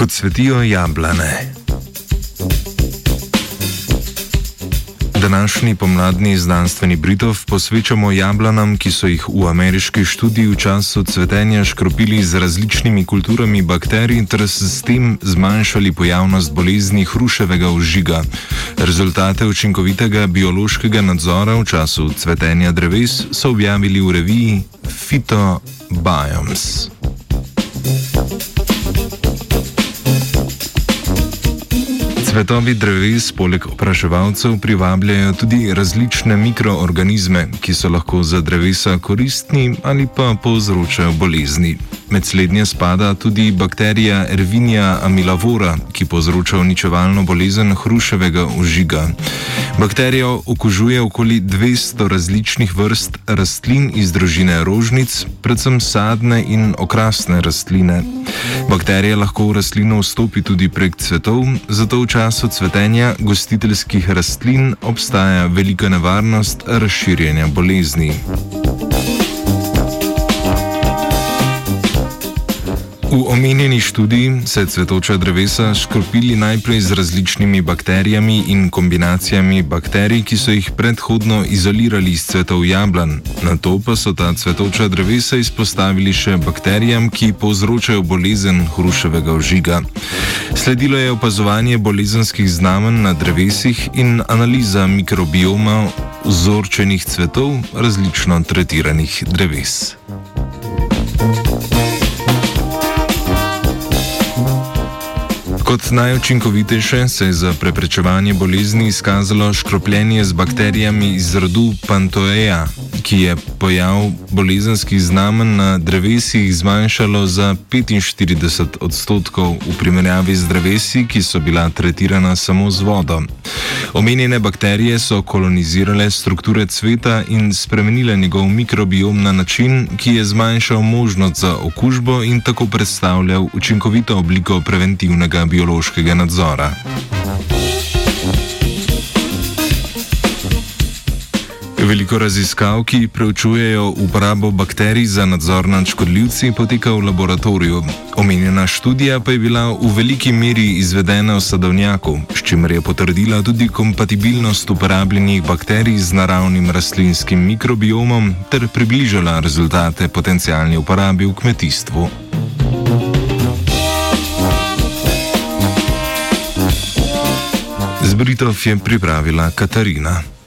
kot svetijo jablane. Današnji pomladni znanstveni Britov posvečamo jablanam, ki so jih v ameriški študiji v času cvetenja škropili z različnimi kulturami bakterij ter s tem zmanjšali pojavnost bolezni hruševega ožiga. Rezultate učinkovitega biološkega nadzora v času cvetenja dreves so objavili v reviji Phytobiomes. Cvetovi dreves poleg opraševalcev privabljajo tudi različne mikroorganizme, ki so lahko za drevesa koristni ali pa povzročajo bolezni. Med slednje spada tudi bakterija Ervinija amilavora, ki povzroča uničevalno bolezen hruševega ožiga. Bakterija okužuje okoli 200 različnih vrst rastlin iz družine rožnic, predvsem sadne in okrasne rastline. Bakterija lahko v rastlino vstopi tudi prek cvetov, zato v času cvetenja gostiteljskih rastlin obstaja velika nevarnost razširjanja bolezni. V omenjeni študiji se cvetoča drevesa škropili najprej z različnimi bakterijami in kombinacijami bakterij, ki so jih predhodno izolirali iz cvetov jablan. Na to pa so ta cvetoča drevesa izpostavili še bakterijam, ki povzročajo bolezen hruševega ožiga. Sledilo je opazovanje bolezenskih znamenj na drevesih in analiza mikrobioma vzorčenih cvetov različno tretiranih dreves. Ko najučinkovitejše se je za preprečevanje bolezni izkazalo škropljenje z bakterijami iz rodu Pantoeja, ki je pojav bolezenskih znamenj na drevesih zmanjšalo za 45 odstotkov v primerjavi z drevesi, ki so bila tretirana samo z vodo. Omenjene bakterije so kolonizirale strukture cveta in spremenile njegov mikrobiom na način, ki je zmanjšal možnost za okužbo in tako predstavljal učinkovito obliko preventivnega biološkega nadzora. Veliko raziskav, ki preučujejo uporabo bakterij za nadzor nad škodljivci, poteka v laboratoriju. Omenjena študija pa je bila v veliki meri izvedena v sadovnjaku, s čimer je potrdila tudi kompatibilnost uporabljenih bakterij z naravnim rastlinskim mikrobiomom ter približala rezultate potencijalni uporabi v kmetijstvu. Zbritov je pripravila Katarina.